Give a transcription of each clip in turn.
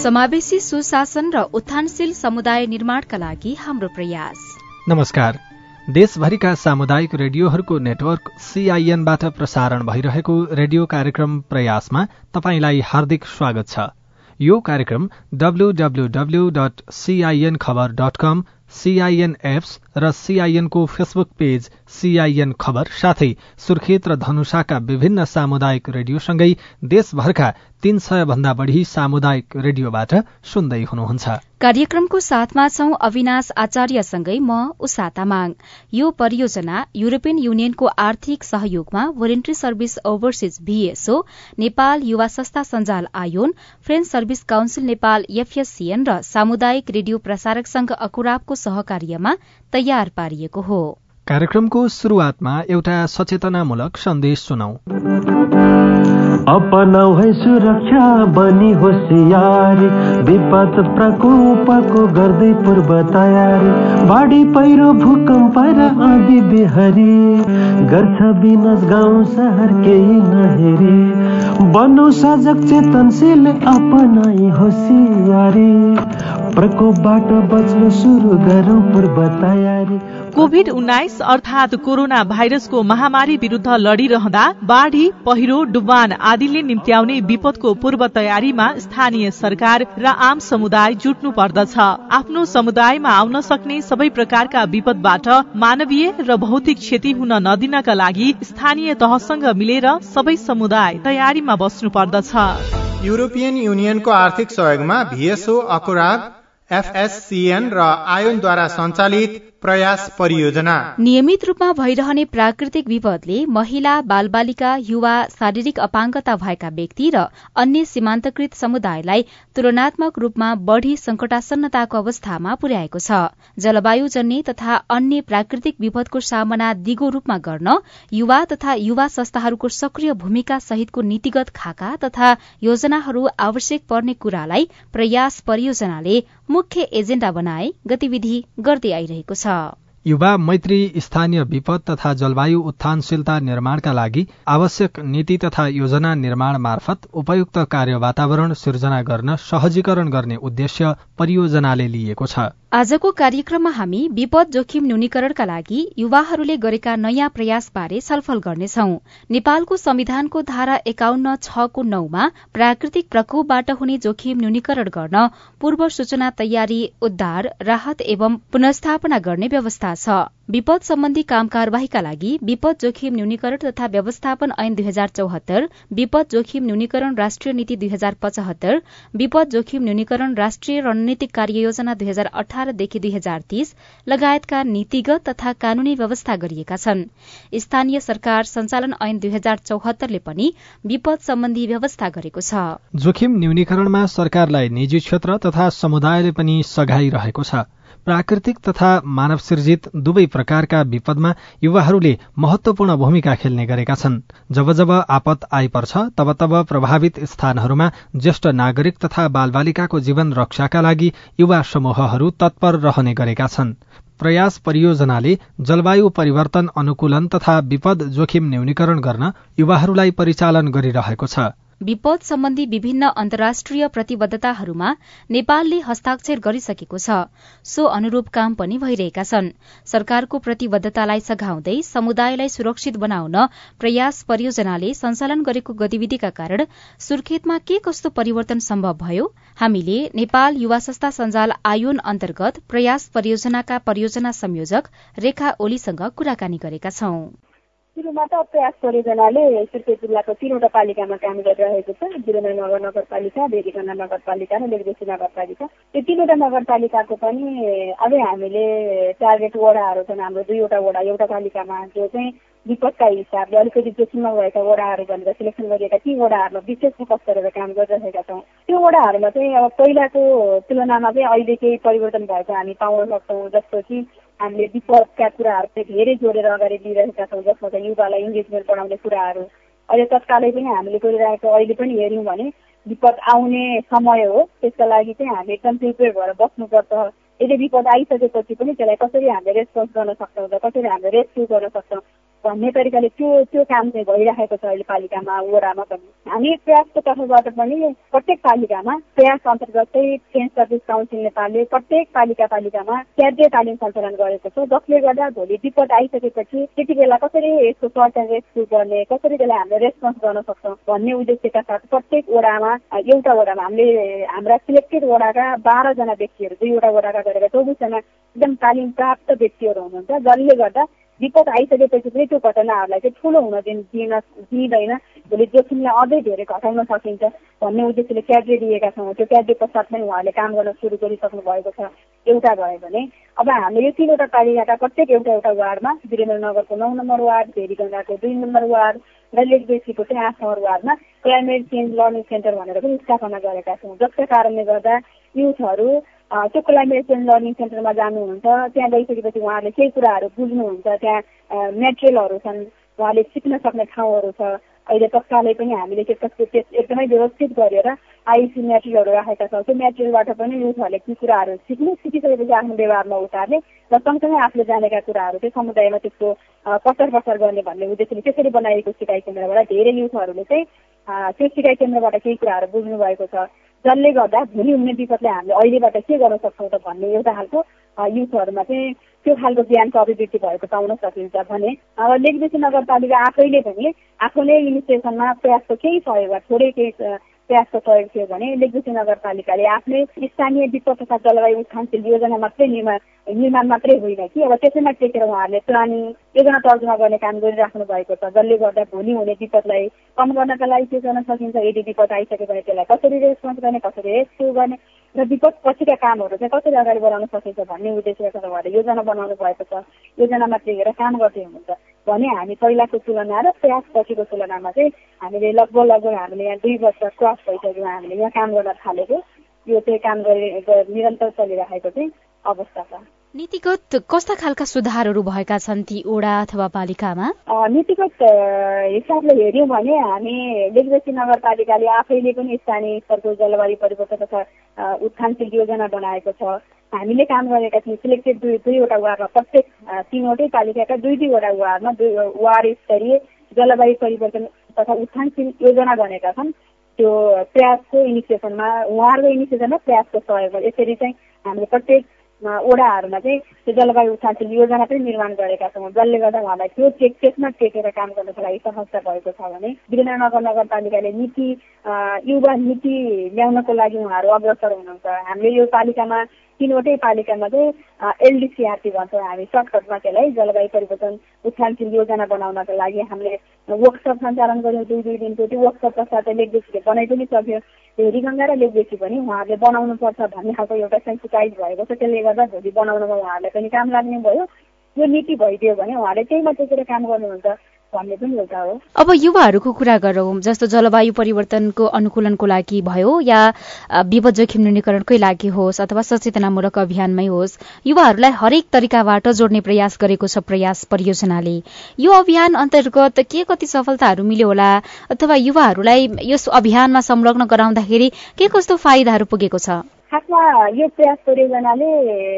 समावेशी सुशासन र उत्थानशील समुदाय निर्माणका लागि हाम्रो प्रयास। नमस्कार। देशभरिका सामुदायिक रेडियोहरूको नेटवर्क सीआईएनबाट प्रसारण भइरहेको रेडियो कार्यक्रम प्रयासमा तपाईँलाई हार्दिक स्वागत छ। यो कार्यक्रम W W W dot CIN खबर डट कम र सीआईएनको फेसबुक पेज सीआईएन खबर साथै सुर्खेत र धनुषाका विभिन्न सामुदायिक रेडियोसँगै देशभरका तीन सय भन्दा बढ़ी सामुदायिक रेडियोबाट सुन्दै हुनुहुन्छ। कार्यक्रमको साथमा छौ अविनाश आचार्यसँगै म उषा तामाङ। यो परियोजना युरोपियन युनियनको आर्थिक सहयोगमा Voluntary Service Overseas VSO Nepal युवा संस्था सञ्जाल ion French service council Nepal FSCN र सामुदायिक रेडियो प्रसारक संघ अकुराबको सहकार्यमा तयार पारिएको हो। कार्यक्रमको शुरूआतमा एउटा सचेतनामूलक सन्देश सुनौ। अपनाउ है सुरक्षा बनी होसियारी विपद प्रकोपको गर्दै पूर्व तयारी। बाढी पहिरो भूकम्प र आँधी बिहारी। गर्छ विनाश गाउँ सहर केही नहेरी। बनौ सजग चेतनशील अपनाई होसियारी प्रकोपबाट बच्न सुरु गरौँ पूर्व तयारी। कोभिड उन्नाइस अर्थात कोरोना भाइरसको महामारी विरूद्ध लडिरहँदा बाढ़ी पहिरो डुबान आदिले निम्त्याउने विपदको पूर्व तयारीमा स्थानीय सरकार र आम समुदाय जुट्नु पर्दछ। आफ्नो समुदायमा आउन सक्ने सबै प्रकारका विपदबाट मानवीय र भौतिक क्षति हुन नदिनका लागि स्थानीय तहसँग मिलेर सबै समुदाय तयारीमा बस्नु पर्दछ। युरोपियन युनियनको आर्थिक सहयोगमा भिएसओ अकुराग एफएससिएन र आयोनद्वारा सञ्चालित प्रयास परियोजना। नियमित रूपमा भइरहने प्राकृतिक विपदले महिला बालबालिका युवा शारीरिक अपाङ्गता भएका व्यक्ति र अन्य सीमान्तकृत समुदायलाई तुलनात्मक रूपमा बढ़ी संकटासन्नताको अवस्थामा पुर्याएको छ। जलवायुजन्य तथा अन्य प्राकृतिक विपदको सामना दिगो रूपमा गर्न युवा तथा युवा संस्थाहरूको सक्रिय भूमिका सहितको नीतिगत खाका तथा योजनाहरू आवश्यक पर्ने कुरालाई प्रयास परियोजनाले मुख्य एजेण्डा बनाए गतिविधि गर्दै आइरहेको छ। युवा मैत्री स्थानीय विपद तथा जलवायु उत्थानशीलता निर्माणका लागि आवश्यक नीति तथा योजना निर्माण मार्फत उपयुक्त कार्य वातावरण सिर्जना गर्न सहजीकरण गर्ने उद्देश्य परियोजनाले लिएको छ। आजको कार्यक्रममा हामी विपद जोखिम न्यूनीकरणका लागि युवाहरूले गरेका नयाँ प्रयासबारे छलफल गर्नेछौ। नेपालको संविधानको धारा एकाउन्न छको नौमा प्राकृतिक प्रकोपबाट हुने जोखिम न्यूनीकरण गर्न पूर्व सूचना तयारी उद्धार राहत एवं पुनस्थापना गर्ने व्यवस्था छ। विपद सम्बन्धी काम कार्यवाहीका लागि विपद जोखिम न्यूनीकरण तथा व्यवस्थापन ऐन दुई हजार चौहत्तर विपद जोखिम न्यूनीकरण राष्ट्रिय नीति दुई हजार पचहत्तर विपद जोखिम न्यूनीकरण राष्ट्रिय रणनीतिक कार्ययोजना दुई हजार अठारदेखि दुई हजार तीस लगायतका नीतिगत तथा कानूनी व्यवस्था गरिएका छन्। स्थानीय सरकार संचालन ऐन दुई हजार चौहत्तरले पनि विपद सम्बन्धी व्यवस्था गरेको छ। जोखिम न्यूनीकरणमा सरकारलाई निजी क्षेत्र तथा समुदायले पनि सघाइरहेको छ। प्राकृतिक तथा मानव सिर्जित दुवै प्रकारका विपदमा युवाहरूले महत्वपूर्ण भूमिका खेल्ने गरेका छन्। जब जब आपत आइपर्छ तब तब प्रभावित स्थानहरूमा ज्येष्ठ नागरिक तथा बालबालिकाको जीवन रक्षाका लागि युवा समूहहरू तत्पर रहने गरेका छन्। प्रयास परियोजनाले जलवायु परिवर्तन अनुकूलन तथा विपद जोखिम न्यूनीकरण गर्न युवाहरूलाई परिचालन गरिरहेको छ। विपद सम्बन्धी विभिन्न अन्तर्राष्ट्रिय प्रतिबद्धताहरूमा नेपालले हस्ताक्षर गरिसकेको छ। सो अनुरूप काम पनि भइरहेका छन्। सरकारको प्रतिबद्धतालाई सघाउँदै समुदायलाई सुरक्षित बनाउन प्रयास परियोजनाले सञ्चालन गरेको गतिविधिका कारण सुर्खेतमा के कस्तो परिवर्तन सम्भव भयो हामीले नेपाल युवा संस्था सञ्जाल आयोन अन्तर्गत प्रयास परियोजनाका परियोजना संयोजक रेखा ओलीसँग कुराकानी गरेका छौं। सुरुमा त प्रयास परियोजनाले सुर्खेत जिल्लाको तिनवटा पालिकामा काम गरिरहेको छ। जिरोना नगर नगरपालिका भेरीकन्ना नगरपालिका र लेगदेशी नगरपालिका। यो तिनवटा नगरपालिकाको पनि अझै हामीले टार्गेट वडाहरू छन् हाम्रो दुईवटा वडा एउटा पालिकामा जो चाहिँ विपदका हिसाबले अलिकति जोखिममा भएका वडाहरू भनेर सिलेक्सन गरिएका ती वडाहरूमा विशेष फोकस गरेर काम गरिरहेका छौँ। त्यो वडाहरूमा चाहिँ अब पहिलाको तुलनामा चाहिँ अहिले केही परिवर्तन भएको हामी पाउन सक्छौँ जस्तो कि हामीले विपदका कुराहरू चाहिँ धेरै जोडेर अगाडि लिइरहेका छौँ जसमा चाहिँ युवालाई इङ्गेजमेन्ट बढाउने कुराहरू अहिले तत्कालै पनि हामीले गरिरहेको अहिले पनि हेऱ्यौँ भने विपद आउने समय हो त्यसका लागि चाहिँ हामी एकदम प्रिपेयर भएर बस्नुपर्छ यदि विपद आइसकेपछि पनि त्यसलाई कसरी हामीले रेस्पोन्स गर्न सक्छौँ र कसरी हामीले रेस्क्यु गर्न सक्छौँ भन्ने तरिकाले त्यो त्यो काम चाहिँ भइरहेको छ अहिले पालिकामा वडामा पनि। हामी प्रयासको तर्फबाट पनि प्रत्येक पालिकामा प्रयास अन्तर्गत चाहिँ चेन्ज सर्भिस काउन्सिल नेपालले प्रत्येक पालिका पालिकामा क्याड्रे तालिम सञ्चालन गरेको छ जसले गर्दा भोलि विपद आइसकेपछि त्यति बेला कसरी यसको सर्ट एन्ड रेस्क्यु गर्ने कसरी त्यसलाई हामीले रेस्पोन्स गर्न सक्छौँ भन्ने उद्देश्यका साथ प्रत्येक वडामा एउटा वडामा हामीले हाम्रा सिलेक्टेड वडाका बाह्रजना व्यक्तिहरू दुईवटा वडाका गरेर चौबिसजना एकदम तालिम प्राप्त व्यक्तिहरू हुनुहुन्छ जसले गर्दा विपद आइसकेपछि पनि त्यो घटनाहरूलाई चाहिँ ठुलो हुन दिन दिन दिँदैन। भोलि जोखिमलाई अझै धेरै घटाउन सकिन्छ भन्ने उद्देश्यले क्याड्रे दिएका छौँ। त्यो क्याड्रे पश्चात पनि उहाँहरूले काम गर्न सुरु गरिसक्नु भएको छ। एउटा भयो भने अब हामीले यो तिनवटा पालिकाका प्रत्येक एउटा एउटा वार्डमा वीरेन्द्रनगरको नौ नम्बर वार्ड भेरीगङ्गाको दुई नम्बर वार्ड र लेकबेसीको चाहिँ आठ नम्बर वार्डमा क्लाइमेट चेन्ज लर्निङ सेन्टर भनेर पनि स्थापना गरेका छौँ। जसका कारणले गर्दा युथहरू त्यो चेन्ज लर्निङ सेन्टरमा जानुहुन्छ त्यहाँ गइसकेपछि उहाँहरूले केही कुराहरू बुझ्नुहुन्छ त्यहाँ मेटेरियलहरू छन् उहाँले सिक्न सक्ने ठाउँहरू छ। अहिले तत्कालै पनि हामीले त्यसको एकदमै व्यवस्थित गरेर आइसी मेटेरियलहरू राखेका छौँ। त्यो मेटेरियलबाट पनि युथहरूले ती कुराहरू सिक्नु सिकिसकेपछि आफ्नो व्यवहारमा उतार्ने र सँगसँगै आफूले जानेका कुराहरू चाहिँ समुदायमा त्यसको प्रचार प्रसार गर्ने भन्ने उद्देश्यले त्यसरी बनाइएको सिकाइ केन्द्रबाट धेरै युथहरूले चाहिँ त्यो सिकाइ केन्द्रबाट केही कुराहरू बुझ्नु भएको छ। जसले गर्दा भोलि हुने विपदलाई हामीले अहिलेबाट के गर्न सक्छौँ त भन्ने एउटा खालको युथहरूमा चाहिँ त्यो खालको ज्ञानको अभिवृद्धि भएको पाउन सकिन्छ भने अब लेखबेसी नगरपालिका आफैले पनि आफ्नै इनिसिएसनमा प्रयासको केही सहयोग थोरै केही प्रयासको सहयोग थियो भने लेखबुसी नगरपालिकाले आफ्नै स्थानीय विपद तथा जलवायु उत्थानशील योजना मात्रै निर्माण निर्माण मात्रै होइन कि अब त्यसैमा टेकेर उहाँहरूले प्लानिङ योजना तर्जुमा गर्ने काम गरिराख्नु भएको छ। जसले गर्दा भोलि हुने विपदलाई कम गर्नका लागि के गर्न सकिन्छ। यदि विपद आइसक्यो भने त्यसलाई कसरी रेस्पोन्स गर्ने कसरी रेस्क्यु गर्ने? र विपद पछिका कामहरू चाहिँ कसरी अगाडि बढाउन सकिन्छ भन्ने उद्देश्यबाट उहाँले योजना बनाउनु भएको छ। योजनामा टेकेर काम गर्दै हुनुहुन्छ भने हामी पहिलाको तुलना र प्रयास पछिको तुलनामा चाहिँ हामीले लगभग लगभग हामीले यहाँ दुई वर्ष क्रस भइसक्यो हामीले यहाँ काम गर्न थालेको। यो चाहिँ काम गरि निरन्तर चलिरहेको चाहिँ अवस्था छ। नीतिगत कस्ता खालका सुधारहरू भएका छन् ती ओडा अथवा पालिकामा? नीतिगत हिसाबले हेऱ्यौँ भने हामी लेखबेसी नगरपालिकाले आफैले पनि स्थानीय स्तरको जलवायु परिवर्तन तथा उत्थानशील योजना बनाएको छ। हामीले काम गरेका थियौँ सिलेक्टेड दुई दुईवटा वार्डमा। प्रत्येक तिनवटै पालिकाका दुई दुईवटा वार्डमा दुई वार्ड स्तरीय जलवायु परिवर्तन तथा उत्थानशील योजना बनेका छन्। त्यो प्रयासको इनिसिएसनमा उहाँहरूको इनिसिएसनमा प्रयासको सहयोग यसरी चाहिँ हामीले प्रत्येक ओडाहरूमा चाहिँ त्यो जलवायु उत्थानशील योजना पनि निर्माण गरेका छौँ। जसले गर्दा उहाँलाई त्यो चेक त्यसमा टेकेर काम गर्नको लागि समस्या भएको छ भने विजयनगर नगरपालिकाले नीति युवा नीति ल्याउनको लागि उहाँहरू अग्रसर हुनुहुन्छ। हामीले यो पालिकामा तिनवटै पालिकामा चाहिँ एलडिसिआरटी भन्छौँ हामी। सर्टकटमा त्यसलाई जलवायु परिवर्तन उत्थानशील योजना बनाउनको लागि हामीले वर्कसप सञ्चालन गऱ्यौँ दुई दुई दिनको त्यो वर्कसप पश्चात लेखबेसीले बनाइ पनि सक्यो हेरीगङ्गा र लेखबेसी पनि उहाँहरूले बनाउनुपर्छ भन्ने खालको एउटा सेन्सिटाइज भएको छ। त्यसले गर्दा भोलि बनाउनुमा उहाँहरूलाई पनि काम लाग्ने भयो। यो नीति भइदियो भने उहाँले त्यहीमा टेकेर काम गर्नुहुन्छ। अब युवाहरूको कुरा गरौँ जस्तो जलवायु परिवर्तनको अनुकूलनको लागि भयो या विपद जोखिम न्यूनीकरणकै लागि होस् अथवा सचेतनामूलक अभियानमै होस् युवाहरूलाई हरेक तरिकाबाट जोड्ने प्रयास गरेको छ प्रयास परियोजनाले। यो अभियान अन्तर्गत के कति सफलताहरू मिल्यो होला अथवा युवाहरूलाई यस अभियानमा संलग्न गराउँदाखेरि के कस्तो फाइदाहरू पुगेको छ? खासमा यो प्रयास परियोजनाले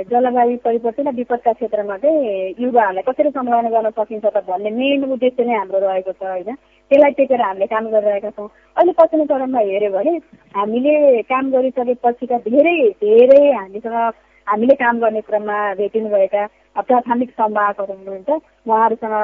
जलवायु परिवर्तन र विपदका क्षेत्रमा चाहिँ युवाहरूलाई कसरी संलग्न गर्न सकिन्छ त भन्ने मेन उद्देश्य नै हाम्रो रहेको छ होइन? त्यसलाई टेकेर हामीले काम गरिरहेका छौँ। अहिले पछिल्लो चरणमा हेऱ्यो भने हामीले काम गरिसकेपछिका धेरै धेरै हामीसँग हामीले काम गर्ने क्रममा भेटिनुभएका प्राथमिक सम्वादहरू हुनुहुन्छ। उहाँहरूसँग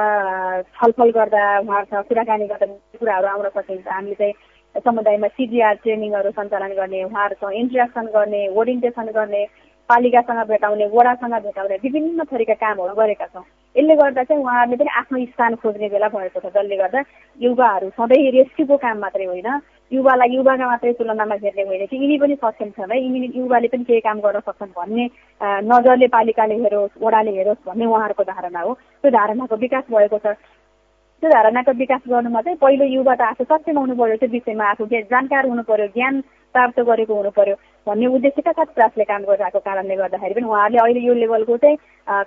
छलफल गर्दा उहाँहरूसँग कुराकानी गर्दा कुराहरू आउन सकिन्छ। हामीले चाहिँ समुदायमा सिजिआर ट्रेनिङहरू सञ्चालन गर्ने उहाँहरूसँग इन्ट्रेक्सन गर्ने ओरिएन्टेसन गर्ने पालिकासँग भेटाउने वडासँग भेटाउने विभिन्न थरीका कामहरू गरेका छौँ। यसले गर्दा चाहिँ उहाँहरूले पनि आफ्नो स्थान खोज्ने बेला भएको छ जसले गर्दा युवाहरू सधैँ रेस्क्युको काम मात्रै होइन युवालाई युवाका मात्रै तुलनामा हेर्ने होइन कि यिनी पनि सक्षम छन् है। यिनी युवाले पनि केही काम गर्न सक्छन् भन्ने नजरले पालिकाले हेरोस् वडाले हेरोस् भन्ने उहाँहरूको धारणा हो। त्यो धारणाको विकास भएको छ। त्यो धारणाको विकास गर्नुमा चाहिँ पहिलो युवा त आफू सक्षम हुनु पर्यो त्यो विषयमा आफू जानकार हुनु पर्यो ज्ञान प्राप्त गरेको हुनु पर्यो भन्ने उद्देश्यका साथ प्रयासले काम गरिरहेको कारणले गर्दाखेरि पनि उहाँहरूले अहिले यो लेभलको चाहिँ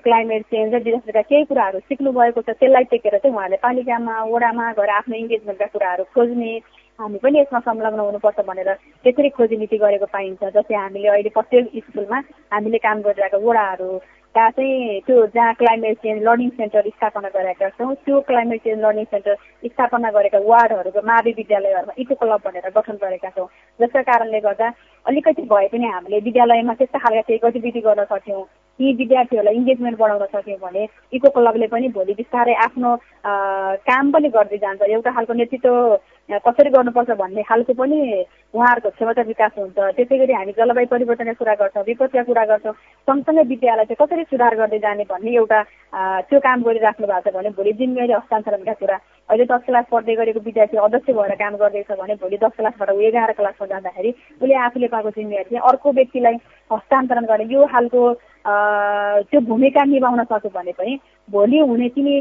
क्लाइमेट चेन्ज र डिजास्टरका केही कुराहरू सिक्नु भएको छ त्यसलाई टेकेर चाहिँ उहाँहरूले पालिकामा वडामा गएर आफ्नो इङ्गेजमेन्टका कुराहरू खोज्ने हामी पनि यसमा संलग्न हुनुपर्छ भनेर त्यसरी खोजी नीति गरेको पाइन्छ जस्तै हामीले अहिले प्रत्येक स्कुलमा हामीले काम गरिरहेको वडाहरू का चाहिँ त्यो जहाँ क्लाइमेट चेन्ज लर्निङ सेन्टर स्थापना गरेका छौँ त्यो क्लाइमेट चेन्ज लर्निङ सेन्टर स्थापना गरेका वार्डहरूको मावि विद्यालयहरूमा इको क्लब भनेर गठन गरेका छौँ। जसका कारणले गर्दा अलिकति भए पनि हामीले विद्यालयमा त्यस्ता खालका केही गतिविधि गर्न सक्यौँ ती विद्यार्थीहरूलाई इङ्गेजमेन्ट बढाउन सक्यौँ भने इको क्लबले पनि भोलि बिस्तारै आफ्नो काम पनि गर्दै जान्छ। एउटा खालको नेतृत्व कसरी गर्नुपर्छ भन्ने खालको पनि उहाँहरूको क्षमता विकास हुन्छ। त्यसै गरी हामी जलवायु परिवर्तनका कुरा गर्छौँ विपदका कुरा गर्छौँ। सँगसँगै विद्यालय चाहिँ कसरी सुधार गर्दै जाने भन्ने एउटा त्यो काम गरिराख्नु भएको छ भने भोलि जिम्मेवारी हस्तान्तरणका कुरा अहिले दस क्लास पढ्दै गरेको विद्यार्थी अध्यक्ष भएर काम गर्दैछ भने भोलि दस क्लासबाट ऊ एघार क्लासमा जाँदाखेरि उसले आफूले पाएको जिम्मेवारी अर्को व्यक्तिलाई हस्तान्तरण गर्ने। यो खालको त्यो भूमिका निभाउन सक्यो भने पनि भोलि हुने तिनी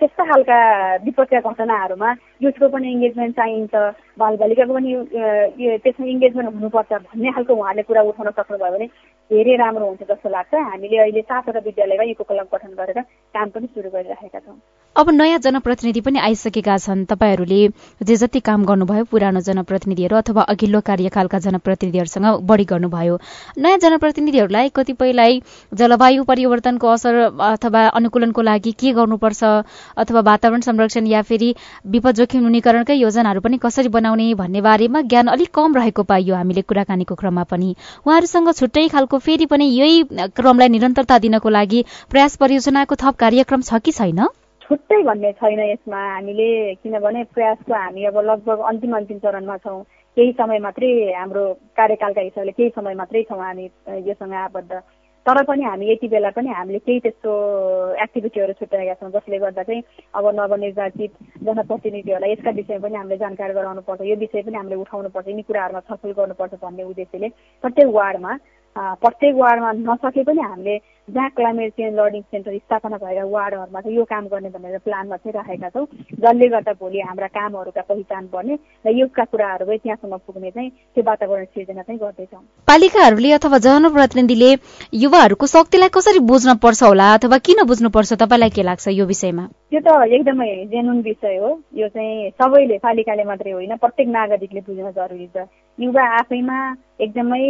त्यस्ता खालका विपदका घटनाहरूमा युथको पनि इङ्गेजमेन्ट चाहिन्छ बालबालिकाको पनि त्यसमा इङ्गेजमेन्ट हुनुपर्छ भन्ने खालको उहाँले कुरा उठाउन सक्नुभयो भने धेरै राम्रो हुन्छ जस्तो लाग्छ। हामीले अहिले सातवटा विद्यालयमा इको क्लब गठन गरेर काम पनि सुरु गरिराखेका छौँ। अब नयाँ जनप्रतिनिधि पनि आइसकेका छन्। तपाईँहरूले जे जति काम गर्नुभयो पुरानो जनप्रतिनिधिहरू अथवा अघिल्लो कार्यकालका जनप्रतिनिधिहरूसँग बढी गर्नुभयो। नयाँ जनप्रतिनिधिहरूलाई कतिपयलाई जलवायु परिवर्तनको असर अथवा अनुकूलनको लागि के गर्नुपर्छ? अथवा वातावरण संरक्षण या फेरि विपद जोखिम न्यूनीकरणकै योजनाहरू पनि कसरी बनाउने भन्ने बारेमा ज्ञान अलिक कम रहेको पाइयो हामीले कुराकानीको क्रममा पनि। उहाँहरूसँग छुट्टै खालको फेरि पनि यही क्रमलाई निरन्तरता दिनको लागि प्रयास परियोजनाको थप कार्यक्रम छ कि छैन? छुट्टै भन्ने छैन यसमा। हामीले किनभने प्रयासको हामी अब लगभग अन्तिम अन्तिम चरणमा छौँ। केही समय मात्रै हाम्रो कार्यकालका हिसाबले केही समय मात्रै छौँ हामी योसँग आबद्ध। तर पनि हामी यति बेला पनि हामीले केही त्यस्तो एक्टिभिटीहरू छुट्याएका छौँ जसले गर्दा चाहिँ अब नवनिर्वाचित जनप्रतिनिधिहरूलाई यसका विषयमा पनि हामीले जानकारी गराउनुपर्छ यो विषय पनि हामीले उठाउनुपर्छ यिनी कुराहरूमा छलफल गर्नुपर्छ भन्ने उद्देश्यले प्रत्येक वार्डमा प्रत्येक वार्डमा नसके पनि हामीले जहाँ क्लाइमेट चेन्ज लर्निङ सेन्टर स्थापना भएका वार्डहरूमा चाहिँ यो काम गर्ने भनेर प्लानमा चाहिँ राखेका छौँ। जसले गर्दा भोलि हाम्रा कामहरूका पहिचान बढ्ने र युगका कुराहरू चाहिँ त्यहाँसम्म पुग्ने चाहिँ त्यो वातावरण सिर्जना चाहिँ गर्दैछौँ। पालिकाहरूले अथवा जनप्रतिनिधिले युवाहरूको शक्तिलाई कसरी बुझ्न पर्छ होला अथवा किन बुझ्नुपर्छ तपाईँलाई के लाग्छ यो विषयमा? त्यो त एकदमै जेनुन विषय हो। यो चाहिँ सबैले पालिकाले मात्रै होइन प्रत्येक नागरिकले बुझ्न जरुरी छ। युवा आफैमा एकदमै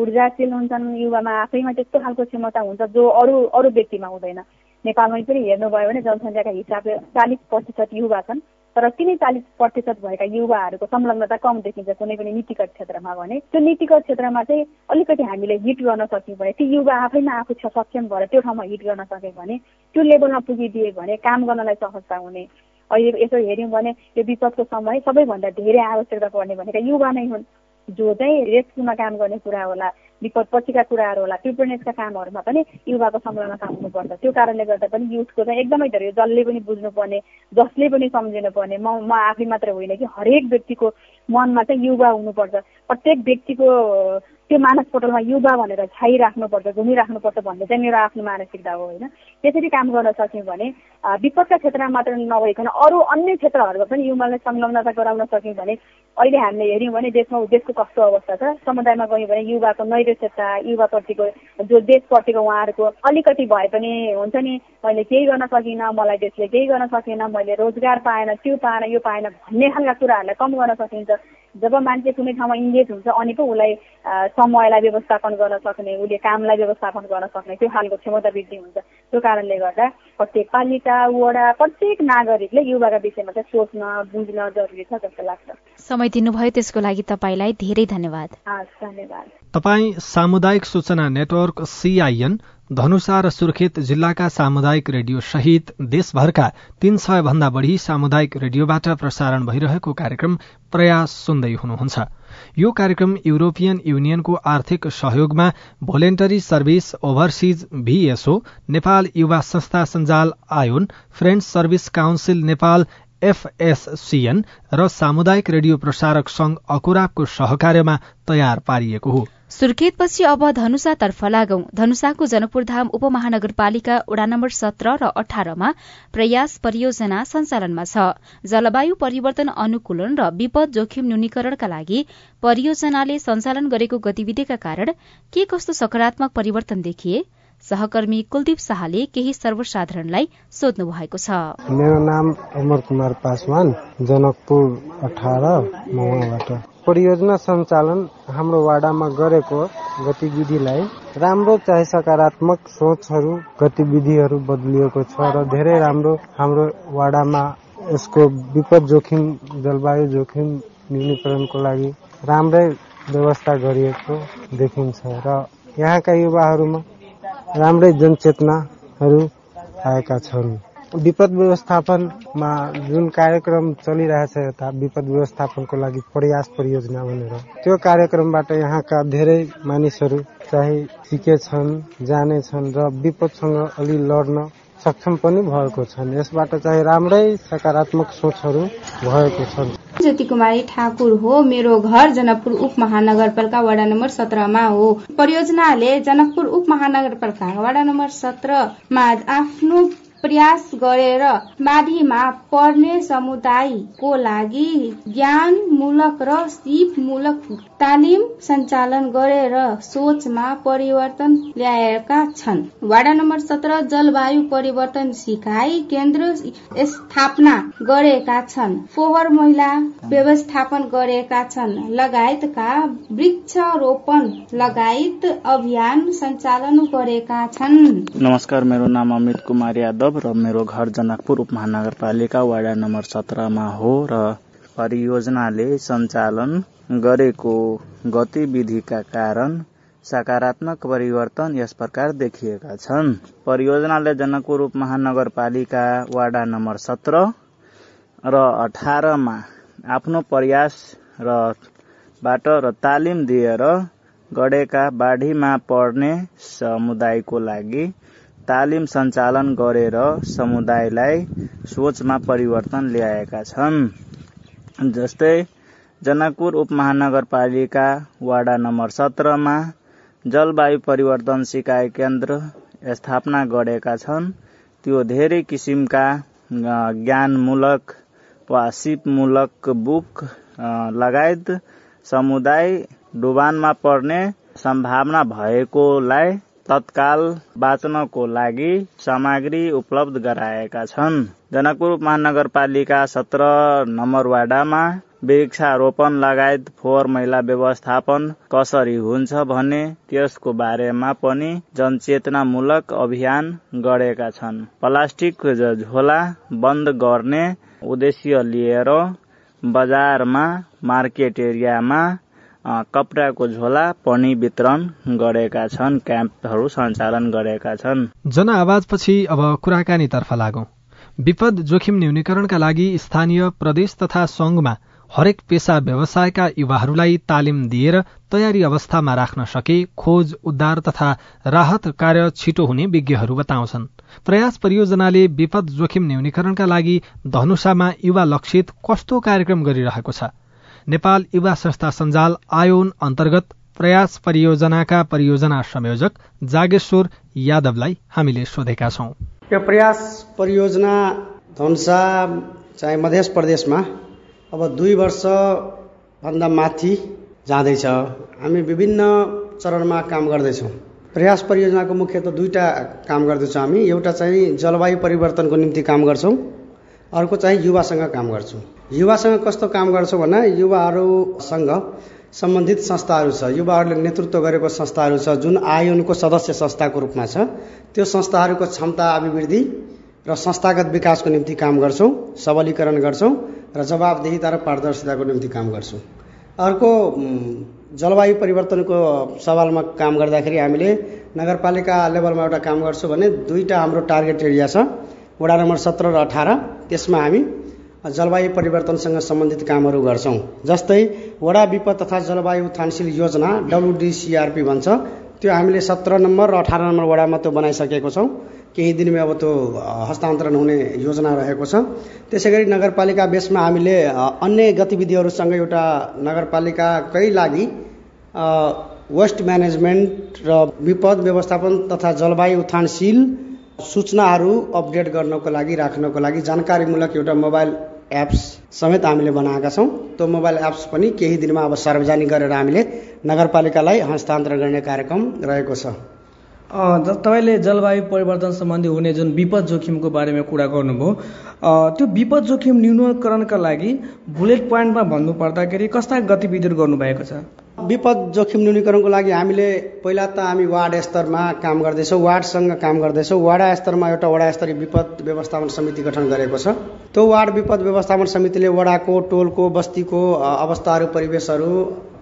ऊर्जाशील हुन्छन् युवामा आफैमा त्यस्तो खालको क्षमता हुन्छ जो अरू अरू व्यक्तिमा हुँदैन। नेपालमै पनि हेर्नुभयो भने जनसङ्ख्याका हिसाबले चालिस प्रतिशत युवा छन् तर तिनै चालिस प्रतिशत भएका युवाहरूको संलग्नता कम देखिन्छ कुनै पनि नीतिगत क्षेत्रमा भने। त्यो नीतिगत क्षेत्रमा चाहिँ अलिकति हामीले हिट गर्न सक्यौँ भने ती युवा आफैमा आफू सक्षम भएर त्यो ठाउँमा हिट गर्न सक्यो भने त्यो लेभलमा पुगिदियो भने काम गर्नलाई सहजता हुने। अहिले यसो हेऱ्यौँ भने यो विपदको समय सबैभन्दा धेरै आवश्यकता पर्ने भनेका युवा नै हुन्। जो चाहिँ रेस्क्युमा काम गर्ने कुरा होला विपद पछिका कुराहरू होला प्रिपेयरनेसका कामहरूमा पनि युवाको संलग्नता हुनुपर्छ। त्यो कारणले गर्दा पनि युथको चाहिँ एकदमै धेरै जसले पनि बुझ्नुपर्ने जसले पनि सम्झिनुपर्ने म म आफै मात्र होइन कि हरेक व्यक्तिको मनमा चाहिँ युवा हुनुपर्छ। प्रत्येक व्यक्तिको त्यो मानसपटलमा युवा भनेर छाइराख्नुपर्छ घुमिराख्नुपर्छ भन्ने चाहिँ मेरो आफ्नो मानसिकता हो होइन? त्यसरी काम गर्न सक्यौँ भने विपदका क्षेत्रमा मात्र नभइकन अरू अन्य क्षेत्रहरूमा पनि युवालाई संलग्नता गराउन सक्यौँ भने अहिले हामीले हेऱ्यौँ भने देशमा देशको कस्तो अवस्था छ? समुदायमा गयौँ भने युवाको नैरक्षता युवाप्रतिको जो देशप्रतिको उहाँहरूको अलिकति भए पनि हुन्छ नि मैले केही गर्न सकिनँ मलाई देशले केही गर्न सकेन मैले रोजगार पाएन त्यो पाएन यो पाएन भन्ने खालका कुराहरूलाई कम गर्न सकिन्छ। जब मान्छे कुनै ठाउँमा इङ्गेज हुन्छ अनि पो उसलाई समयलाई व्यवस्थापन गर्न सक्ने उसले कामलाई व्यवस्थापन गर्न सक्ने त्यो खालको क्षमता वृद्धि हुन्छ। त्यो कारणले गर्दा प्रत्येक पालिका वडा प्रत्येक नागरिकले युवाका विषयमा चाहिँ सोच्न बुझ्न जरुरी छ जस्तो लाग्छ। समय दिनुभयो त्यसको लागि तपाईँलाई धेरै धन्यवाद। तपाईँ सामुदायिक सूचना नेटवर्क सिआइएन धनुषा र सुर्खेत जिल्लाका सामुदायिक रेडियो सहित देशभरका तीन सय भन्दा बढ़ी सामुदायिक रेडियोबाट प्रसारण भइरहेको कार्यक्रम प्रयास सुन्दै हुनुहुन्छ। यो कार्यक्रम युरोपियन युनियनको आर्थिक सहयोगमा Voluntary Service Overseas VSO Nepal युवा संस्था सञ्जाल ion friends service council Nepal FSCN र सामुदायिक रेडियो प्रसारक संघ अकुराबको सहकार्यमा तयार पारिएको हो। सुर्खेतपछि अब धनुषातर्फ लागौं। धनुषाको जनकपुरधाम उपमहानगरपालिका वडा नम्बर सत्र र अठारमा प्रयास परियोजना सञ्चालनमा छ। जलवायु परिवर्तन अनुकूलन र विपद जोखिम न्यूनीकरणका लागि परियोजनाले सञ्चालन गरेको गतिविधिका कारण के कस्तो सकारात्मक परिवर्तन देखिए? सहकर्मी कुलदीप शाहले केही सर्वसाधारणलाई सोध्नु भएको छ। मेरो नाम अमर कुमार पासवान जनकपुर अठार परियोजना सञ्चालन हाम्रो वाडामा गरेको गतिविधिलाई राम्रो चाहे सकारात्मक सोचहरू गतिविधिहरू बदलिएको छ र धेरै राम्रो हाम्रो वाडामा यसको विपद जोखिम जलवायु जोखिम न्यूनीकरणको लागि राम्रै व्यवस्था गरिएको देखिन्छ र यहाँका युवाहरूमा राम्रै जनचेतनाहरू आएका छन्। विपद व्यवस्थापनमा जुन कार्यक्रम चलिरहेछ यता विपद व्यवस्थापनको लागि प्रयास परियोजना भनेर त्यो कार्यक्रमबाट यहाँका धेरै मानिसहरू चाहिँ सिकेछन् जानेछन् र विपदसँग अलि लड्न सक्षम पनि भएको छन्। यसबाट चाहिँ राम्रै सकारात्मक सोचहरू भएको छन्। ज्योति कुमारी ठाकुर हो मेरो घर जनकपुर उप महानगरपालिका वडा नम्बर सत्रमा हो। परियोजनाले जनकपुर उप महानगरपालिका वडा नम्बर सत्रमा आफ्नो प्रयास गरेर बाढीमा पर्ने समुदायको लागि ज्ञानमूलक र सिपमूलक तालिम सञ्चालन गरेर सोचमा परिवर्तन ल्याएका छन्। वाडा नम्बर सत्र जलवायु परिवर्तन सिकाइ केन्द्र स्थापना गरेका छन्। फोहोर महिला व्यवस्थापन गरेका छन्। लगायतका वृक्षरोपण लगायत अभियान सञ्चालन गरेका छन्। नमस्कार मेरो नाम अमित कुमार यादव। र मेरो घर जनकपुर उपमहानगरपालिका वाडा नम्बर सत्रमा हो र परियोजनाले सञ्चालन गरेको गतिविधिका कारण सकारात्मक परिवर्तन यस प्रकार देखिएका छन्। परियोजनाले जनकपुर उपमहानगरपालिका वाडा नम्बर सत्र र अठारमा आफ्नो प्रयास र बाट र तालिम दिएर गढेका बाढीमा पर्ने समुदायको लागि तालिम सञ्चालन गरेर समुदायलाई सोचमा परिवर्तन ल्याएका छन्। जस्तै जनकपुर उपमहानगरपालिका वाडा नम्बर सत्रमा जलवायु परिवर्तन सिकाइ केन्द्र स्थापना गरेका छन्। त्यो धेरै किसिमका ज्ञानमूलक वा सिपमूलक बुक लगायत समुदाय डुबानमा पर्ने सम्भावना भएकोलाई तत्काल बाँच्नको लागि सामग्री उपलब्ध गराएका छन्। जनकपुर महानगरपालिका सत्र नम्बर वाडामा वृक्षारोपण लगायत फोहोर मैला व्यवस्थापन कसरी हुन्छ भने त्यसको बारेमा पनि जनचेतनामूलक अभियान गरेका छन्। प्लास्टिक झोला बन्द गर्ने उद्देश्य लिएर बजारमा मार्केट एरियामा कपडाको झोला पनि वितरण गरेका छन् क्याम्पहरू सञ्चालन गरेका छन्। जनआवाजपछि अब कुराकानीतर्फ लागौं। विपद जोखिम न्यूनीकरणका लागि स्थानीय प्रदेश तथा संघमा हरेक पेसा व्यवसायका युवाहरूलाई तालिम दिएर तयारी अवस्थामा राख्न सके खोज उद्धार तथा राहत कार्य छिटो हुने विज्ञहरू बताउँछन्। प्रयास परियोजनाले विपद जोखिम न्यूनीकरणका लागि धनुषामा युवा लक्षित कस्तो कार्यक्रम गरिरहेको छ? नेपाल युवा संस्था सञ्जाल आयोन अन्तर्गत प्रयास परियोजनाका परियोजना संयोजक जागेश्वर यादवलाई हामीले सोधेका छौं। यो प्रयास परियोजना धनुषा चाहिँ मध्य प्रदेशमा अब दुई वर्षभन्दा माथि जाँदैछ। हामी विभिन्न चरणमा काम गर्दैछौँ। प्रयास परियोजनाको मुख्यत दुईवटा काम गर्दैछौँ हामी। एउटा चाहिँ जलवायु परिवर्तनको निम्ति काम गर्छौँ। अर्को चाहिँ युवासँग काम गर्छौँ। युवासँग कस्तो काम गर्छौँ भन्दा युवाहरूसँग सम्बन्धित संस्थाहरू छ। युवाहरूले नेतृत्व गरेको संस्थाहरू छ जुन आयोनको सदस्य संस्थाको रूपमा छ। त्यो संस्थाहरूको क्षमता अभिवृद्धि र संस्थागत विकासको निम्ति काम गर्छौँ सबलीकरण गर्छौँ र जवाबदेहिता र पारदर्शिताको निम्ति काम गर्छौँ। अर्को जलवायु परिवर्तनको सवालमा काम गर्दाखेरि हामीले नगरपालिका लेभलमा एउटा काम गर्छौँ भने दुईवटा हाम्रो टार्गेट एरिया छ। वडा नम्बर सत्र र अठार त्यसमा हामी जलवायु परिवर्तनसँग सम्बन्धित कामहरू गर्छौँ। जस्तै वडा विपद तथा जलवायु उत्थानशील योजना डब्लुडिसिआरपी भन्छ। त्यो हामीले सत्र नम्बर र अठार नम्बर वडामा त्यो बनाइसकेको छौँ। केही दिनमै अब त्यो हस्तान्तरण हुने योजना रहेको छ। त्यसै गरी नगरपालिका बेसमा हामीले अन्य गतिविधिहरूसँग एउटा नगरपालिकाकै लागि वेस्ट म्यानेजमेन्ट र विपद व्यवस्थापन तथा जलवायु उत्थानशील सूचनाहरू अपडेट गर्नको लागि राख्नको लागि जानकारीमूलक एउटा मोबाइल एप्स समेत हामीले बनाएका छौँ। त्यो मोबाइल एप्स पनि केही दिनमा अब सार्वजनिक गरेर हामीले नगरपालिकालाई हस्तान्तरण गर्ने कार्यक्रम रहेको छ। तपाईँले जलवायु परिवर्तन सम्बन्धी हुने जुन विपद जोखिमको बारेमा कुरा गर्नुभयो त्यो विपद जोखिम न्यूनीकरणका लागि बुलेट पोइन्टमा भन्नु पर्दाखेरि कस्ता गतिविधिहरू गर्नुभएको छ? विपद जोखिम न्यूनीकरणको लागि हामीले पहिला त हामी वार्ड स्तरमा काम गर्दैछौँ वार्डसँग काम गर्दैछौँ। वडा स्तरमा एउटा वडा स्तरीय विपद व्यवस्थापन समिति गठन गरेको छ। त्यो वार्ड विपद व्यवस्थापन समितिले वडाको टोलको बस्तीको अवस्थाहरू परिवेशहरू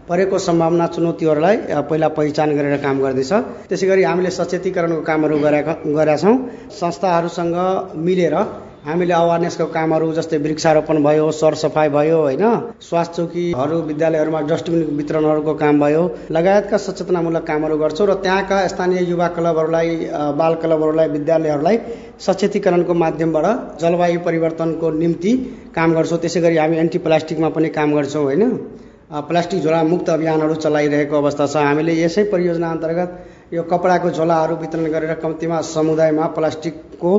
परेको सम्भावना चुनौतीहरूलाई पहिला पहिचान गरेर काम गर्दैछ। त्यसै गरी हामीले सचेतीकरणको कामहरू गरेका गरेका छौँ। संस्थाहरूसँग मिलेर हामीले अवेरनेसको कामहरू जस्तै वृक्षारोपण भयो सरसफाइ भयो होइन? स्वास्थ्य चौकीहरू विद्यालयहरूमा डस्टबिन वितरणहरूको काम भयो। लगायतका सचेतनामूलक कामहरू गर्छौँ र त्यहाँका स्थानीय युवा क्लबहरूलाई बाल क्लबहरूलाई विद्यालयहरूलाई सचेतीकरणको माध्यमबाट जलवायु परिवर्तनको निम्ति काम गर्छौँ। त्यसै गरी हामी एन्टी प्लास्टिकमा पनि काम गर्छौँ होइन? प्लास्टिक झोला मुक्त अभियानहरू चलाइरहेको अवस्था छ। हामीले यसै परियोजना अन्तर्गत यो कपडाको झोलाहरू वितरण गरेर कम्तीमा समुदायमा प्लास्टिकको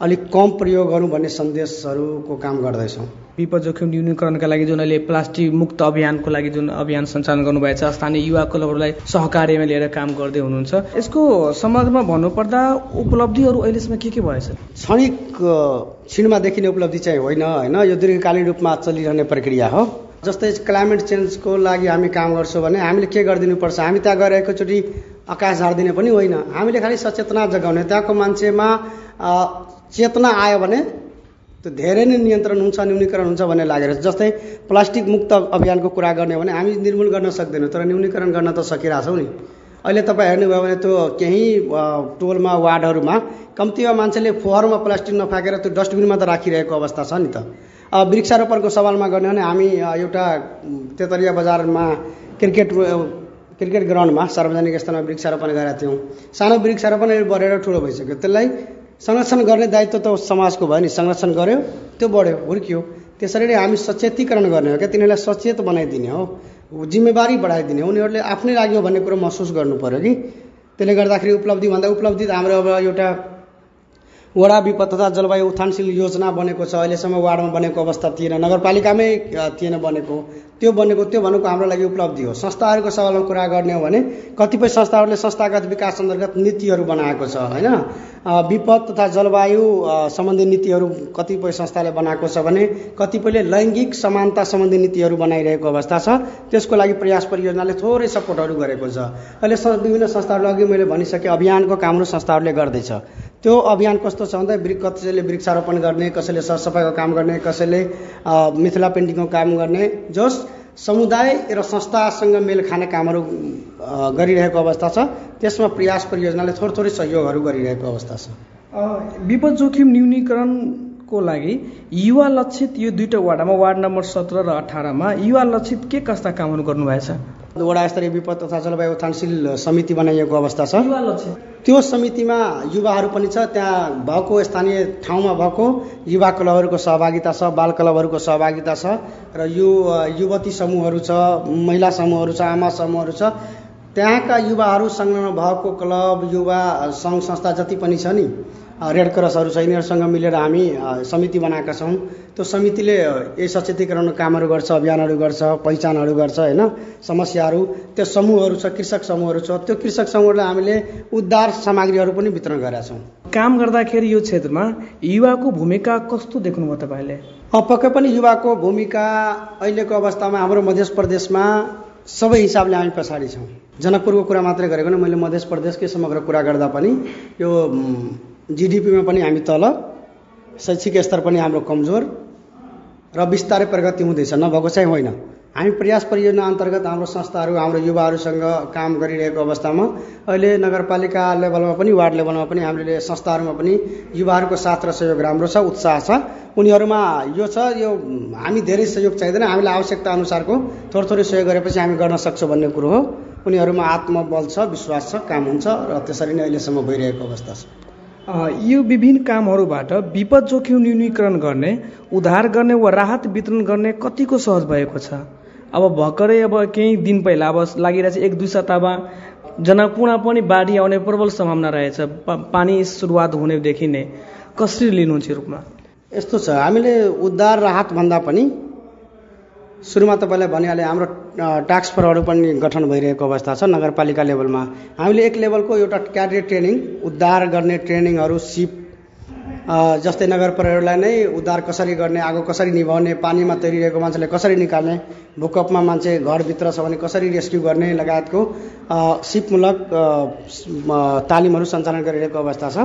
अलिक कम प्रयोग गरौँ भन्ने सन्देशहरूको काम गर्दैछौँ। विपद जोखिम न्यूनीकरणका लागि जुन अहिले प्लास्टिक मुक्त अभियानको लागि जुन अभियान सञ्चालन गर्नुभएको छ स्थानीय युवा क्लबहरूलाई सहकार्यमा लिएर काम गर्दै हुनुहुन्छ। यसको सम्बन्धमा भन्नुपर्दा उपलब्धिहरू अहिलेसम्म के के भएछ? क्षणिक क्षणमा देखिने उपलब्धि चाहिँ होइन होइन। यो दीर्घकालीन रूपमा चलिरहने प्रक्रिया हो। जस्तै क्लाइमेट चेन्जको लागि हामी काम गर्छौँ भने हामीले के गरिदिनुपर्छ? हामी त्यहाँ गएर एकैचोटि आकाश झारिदिने पनि होइन। हामीले खालि सचेतना जगाउने। त्यहाँको मान्छेमा चेतना आयो भने त्यो धेरै नै नियन्त्रण हुन्छ न्यूनीकरण हुन्छ भन्ने लागेर। जस्तै प्लास्टिक मुक्त अभियानको कुरा गर्ने हो भने हामी निर्मूल गर्न सक्दैनौँ तर न्यूनीकरण गर्न त सकिरहेछौँ नि। अहिले तपाईँ हेर्नुभयो भने त्यो केही टोलमा वार्डहरूमा कम्तीमा मान्छेले फोहोरमा प्लास्टिक नफ्याँकेर त्यो डस्टबिनमा त राखिरहेको अवस्था छ नि त। वृक्षारोपणको सवालमा गर्ने भने हामी एउटा तेतरिया बजारमा क्रिकेट क्रिकेट ग्राउन्डमा सार्वजनिक स्थानमा वृक्षारोपण गरेका थियौँ। सानो वृक्षारोपण बढेर ठुलो भइसक्यो। त्यसलाई संरक्षण गर्ने दायित्व त समाजको भयो नि। संरक्षण गर्यो त्यो बढ्यो हुर्कियो। त्यसरी नै हामी सचेतीकरण गर्ने हो क्या। तिनीहरूलाई सचेत बनाइदिने हो जिम्मेवारी बढाइदिने उनीहरूले आफ्नै लाग्यो भन्ने कुरो महसुस गर्नु पऱ्यो कि। त्यसले गर्दाखेरि उपलब्धि भन्दा उपलब्धि त हाम्रो अब एउटा वडा विपद तथा जलवायु उत्थानशील योजना बनेको छ अहिलेसम्म वार्डमा बनेको अवस्था थिएन नगरपालिकामै थिएन बनेको। त्यो बनेको त्यो भनेको हाम्रो लागि उपलब्धि हो। संस्थाहरूको सवालमा कुरा गर्ने हो भने कतिपय संस्थाहरूले संस्थागत विकास अन्तर्गत नीतिहरू बनाएको छ होइन? विपद तथा जलवायु सम्बन्धी नीतिहरू कतिपय संस्थाले बनाएको छ भने कतिपयले लैङ्गिक समानता सम्बन्धी नीतिहरू बनाइरहेको अवस्था छ। त्यसको लागि प्रयास परियोजनाले थोरै सपोर्टहरू गरेको छ। अहिले विभिन्न संस्थाहरू अघि मैले भनिसकेँ अभियानको कामहरू संस्थाहरूले गर्दैछ। त्यो अभियान कस्तो छ भन्दा कसैले वृक्षारोपण गर्ने कसैले सरसफाइको काम गर्ने कसैले मिथिला पेन्टिङको काम गर्ने जस समुदाय र संस्थासँग मेल खाने कामहरू गरिरहेको अवस्था छ। त्यसमा प्रयास परियोजनाले थोरै थोरै सहयोगहरू गरिरहेको अवस्था छ। विपद जोखिम न्यूनीकरणको लागि युवा लक्षित यो दुईवटा वार्डमा वार्ड नम्बर सत्र र अठारमा युवा लक्षित के कस्ता कामहरू गर्नुभएछ? वडा स्तरीय विपद तथा जलवायु उत्थानशील समिति बनाइएको अवस्था छ। त्यो समितिमा युवाहरू पनि छ त्यहाँ भएको स्थानीय ठाउँमा भएको युवा क्लबहरूको सहभागिता छ बाल क्लबहरूको सहभागिता छ र यो युवती समूहहरू छ महिला समूहहरू छ आमा समूहहरू छ। त्यहाँका युवाहरू संलग्न भएको क्लब युवा सङ्घ संस्था जति पनि छ नि रेड क्रसहरू छ यिनीहरूसँग मिलेर हामी समिति बनाएका छौँ। त्यो समितिले यही सचेतीकरण कामहरू गर्छ अभियानहरू गर्छ पहिचानहरू गर्छ होइन समस्याहरू। त्यो समूहहरू छ कृषक समूहहरू छ त्यो कृषक समूहलाई हामीले उद्धार सामग्रीहरू पनि वितरण गरेका छौँ। काम गर्दाखेरि यो क्षेत्रमा युवाको भूमिका कस्तो देख्नुभयो तपाईँले? पक्कै पनि युवाको भूमिका अहिलेको अवस्थामा हाम्रो मध्य प्रदेशमा सबै हिसाबले हामी पछाडि छौँ। जनकपुरको कुरा मात्रै गरेको मैले मध्य प्रदेशकै समग्र कुरा गर्दा पनि यो जिडिपीमा पनि हामी तल शैक्षिक स्तर पनि हाम्रो कमजोर र बिस्तारै प्रगति हुँदैछ नभएको चाहिँ होइन। हामी प्रयास परियोजना अन्तर्गत हाम्रो संस्थाहरू हाम्रो युवाहरूसँग काम गरिरहेको अवस्थामा अहिले नगरपालिका लेभलमा पनि वार्ड लेभलमा पनि हामीले संस्थाहरूमा पनि युवाहरूको साथ र सहयोग राम्रो छ उत्साह छ। उनीहरूमा यो छ यो हामी धेरै सहयोग चाहिँदैन हामीलाई आवश्यकता अनुसारको थोरै थोरै सहयोग गरेपछि हामी गर्न सक्छौँ भन्ने कुरो हो। उनीहरूमा आत्मबल छ विश्वास छ काम हुन्छ र त्यसरी नै अहिलेसम्म भइरहेको अवस्था छ। यो विभिन्न कामहरूबाट विपद जोखिम न्यूनीकरण गर्ने उद्धार गर्ने वा राहत वितरण गर्ने कतिको सहज भएको छ। अब भर्खरै अब केही दिन पहिला अब लागिरहेछ एक दुई सप्ताहमा जनकपुरमा पनि बाढी आउने प्रबल सम्भावना रहेछ पानी सुरुवात हुनेदेखि नै। कसरी लिनुहुन्छ रूपमा? यस्तो छ हामीले उद्धार राहत भन्दा पनि सुरुमा तपाईँलाई भनिहालेँ हाम्रो टास्क फोर्सहरू पनि गठन भइरहेको अवस्था छ नगरपालिका लेभलमा। हामीले एक लेभलको एउटा क्याडेट ट्रेनिङ उद्धार गर्ने ट्रेनिङहरू सिप जस्तै नगर प्रहरीलाई नै उद्धार कसरी गर्ने आगो कसरी निभाउने पानीमा तैरिरहेको मान्छेलाई कसरी निकाल्ने भूकम्पमा मान्छे घरभित्र छ भने कसरी रेस्क्यु गर्ने लगायतको सिपमूलक तालिमहरू सञ्चालन गरिरहेको अवस्था छ।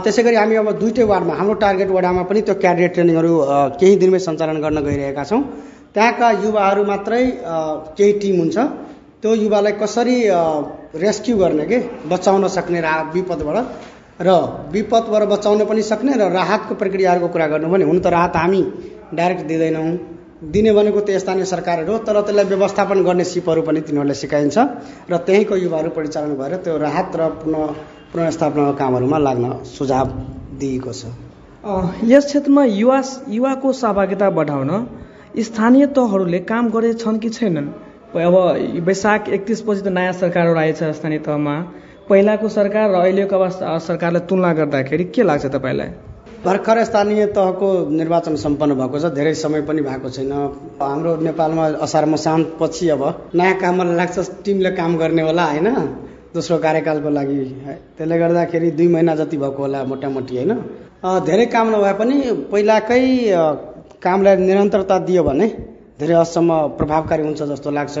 त्यसै गरी हामी अब दुइटै वार्डमा हाम्रो टार्गेट वार्डमा पनि त्यो क्याडेट ट्रेनिङहरू केही दिनमै सञ्चालन गर्न गइरहेका छौँ। त्यहाँका युवाहरू मात्रै केही टिम हुन्छ। त्यो युवालाई कसरी रेस्क्यु गर्ने के? बचाउन सक्ने रा विपदबाट। र विपदबाट बचाउन पनि सक्ने र राहतको प्रक्रियाहरूको कुरा गर्नु भने हुन त राहत हामी डाइरेक्ट दिँदैनौँ। दिने भनेको त्यो स्थानीय सरकारहरू तर त्यसलाई व्यवस्थापन गर्ने सिपहरू पनि तिनीहरूलाई सिकाइन्छ। र त्यहीँको युवाहरू परिचालन भएर त्यो राहत र पुनः पुनर्स्थापनाको कामहरूमा लाग्न सुझाव दिएको छ। यस क्षेत्रमा युवा युवाको सहभागिता बढाउन स्थानीय तहहरूले काम गरेछन् कि छैनन्? अब वैशाख एकतिसपछि त नयाँ सरकारहरू आएछ स्थानीय तहमा। पहिलाको सरकार र अहिलेको अवस्था सरकारलाई तुलना गर्दाखेरि के लाग्छ तपाईँलाई? भर्खर स्थानीय तहको निर्वाचन सम्पन्न भएको छ धेरै समय पनि भएको छैन। हाम्रो नेपालमा असार मसान्तपछि अब नयाँ काममा लाग्छ टिमले काम गर्ने होला होइन? दोस्रो कार्यकालको लागि। त्यसले गर्दाखेरि दुई महिना जति भएको होला मोटामोटी होइन? धेरै काम नभए पनि पहिलाकै कामलाई निरन्तरता दियो भने धेरै हदसम्म प्रभावकारी हुन्छ जस्तो लाग्छ।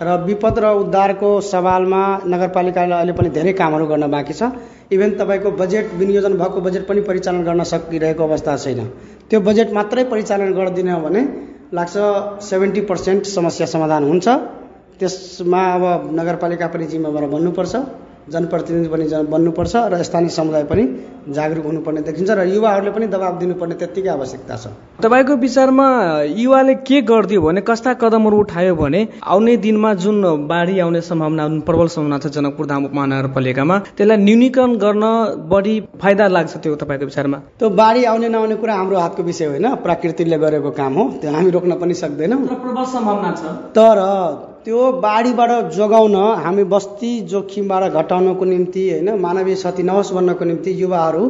र विपद र उद्धारको सवालमा नगरपालिकाले अहिले पनि धेरै कामहरू गर्न बाँकी छ। इभेन तपाईँको बजेट विनियोजन भएको बजेट पनि परिचालन गर्न सकिरहेको अवस्था छैन। त्यो बजेट मात्रै परिचालन गरिदिन भने लाग्छ सेभेन्टी पर्सेन्ट समस्या समाधान हुन्छ। त्यसमा अब नगरपालिका पनि जिम्मेवार बन्नुपर्छ। जनप्रतिनिधि पनि बन्नुपर्छ र स्थानीय समुदाय पनि जागरुक हुनुपर्ने देखिन्छ र युवाहरूले पनि दबाब दिनुपर्ने त्यत्तिकै आवश्यकता छ। तपाईँको विचारमा युवाले के गरिदियो भने कस्ता कदमहरू उठायो भने आउने दिनमा जुन बाढी आउने सम्भावना प्रबल सम्भावना छ जनकपुर धाम उपमहानगरपालिकामा त्यसलाई न्यूनीकरण गर्न बढी फाइदा लाग्छ त्यो तपाईँको विचारमा? त्यो बाढी आउने नआउने कुरा हाम्रो हातको विषय होइन प्रकृतिले गरेको काम हो त्यो हामी रोक्न पनि सक्दैनौँ। प्रबल सम्भावना छ। तर त्यो बाढीबाट जोगाउन हामी बस्ती जोखिमबाट घटाउनको निम्ति होइन मानवीय क्षति नहोस् भन्नको निम्ति युवाहरू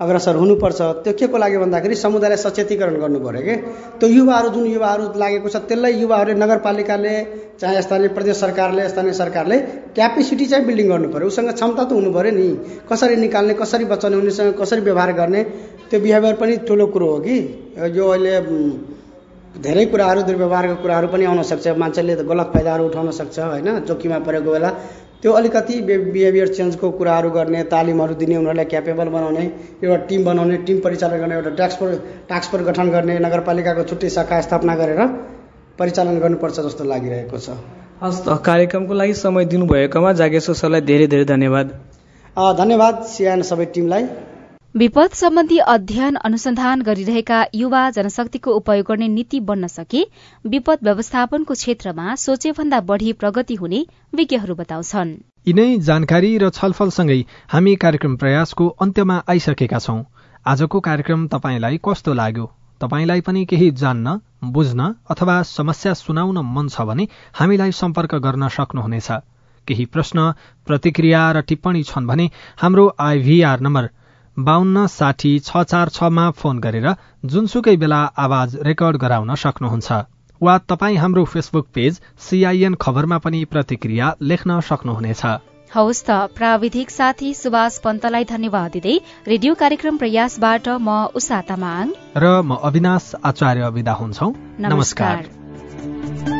अग्रसर हुनुपर्छ। त्यो के को लागि भन्दाखेरि समुदायलाई सचेतीकरण गर्नु पऱ्यो कि? त्यो युवाहरू जुन युवाहरू लागेको छ त्यसलाई युवाहरूले नगरपालिकाले चाहे स्थानीय प्रदेश सरकारले स्थानीय सरकारले क्यापेसिटी चाहिँ बिल्डिङ गर्नु पऱ्यो। उसँग क्षमता त हुनु पऱ्यो नि। कसरी निकाल्ने कसरी बचाउने उनीसँग कसरी व्यवहार गर्ने त्यो बिहेभियर पनि ठुलो कुरो हो कि। यो अहिले धेरै कुराहरू दुर्व्यवहारको कुराहरू पनि आउन सक्छ। मान्छेले गलत फाइदाहरू उठाउन सक्छ होइन? जोखिममा परेको बेला त्यो अलिकति बिहेभियर चेन्जको कुराहरू गर्ने तालिमहरू दिने उनीहरूलाई क्यापेबल बनाउने एउटा टिम बनाउने टिम परिचालन गर्ने एउटा टास्क फोर्स टास्क फोर्स गठन गर्ने नगरपालिकाको छुट्टै शाखा स्थापना गरेर परिचालन गर्नुपर्छ जस्तो लागिरहेको छ। हस् त कार्यक्रमको लागि समय दिनुभएकोमा जागेश्वर सरलाई धेरै धेरै धन्यवाद। धन्यवाद सिआन सबै टिमलाई। विपद सम्बन्धी अध्ययन अनुसन्धान गरिरहेका युवा जनशक्तिको उपयोग गर्ने नीति बन्न सके विपद व्यवस्थापनको क्षेत्रमा सोचेभन्दा बढ़ी प्रगति हुने विज्ञहरू बताउँछन्। यिनै जानकारी र छलफलसँगै हामी कार्यक्रम प्रयासको अन्त्यमा आइसकेका छौं। आजको कार्यक्रम तपाईँलाई कस्तो लाग्यो? तपाईँलाई पनि केही जान्न बुझ्न अथवा समस्या सुनाउन मन छ भने हामीलाई सम्पर्क गर्न सक्नुहुनेछ। केही प्रश्न प्रतिक्रिया र टिप्पणी छन् भने हाम्रो आइभीआर नम्बर बाहन्न साठी छ चार छमा फोन गरेर जुनसुकै बेला आवाज रेकर्ड गराउन सक्नुहुन्छ। वा तपाईँ हाम्रो फेसबुक पेज सीआईएन खबरमा पनि प्रतिक्रिया लेख्न सक्नुहुनेछ। हवस् त प्राविधिक साथी सुभाष पन्तलाई धन्यवाद दिँदै रेडियो कार्यक्रम प्रयासबाट म उषा तामाङ। र म अविनाश आचार्य विदा हुन्छौ। नमस्कार, नमस्कार।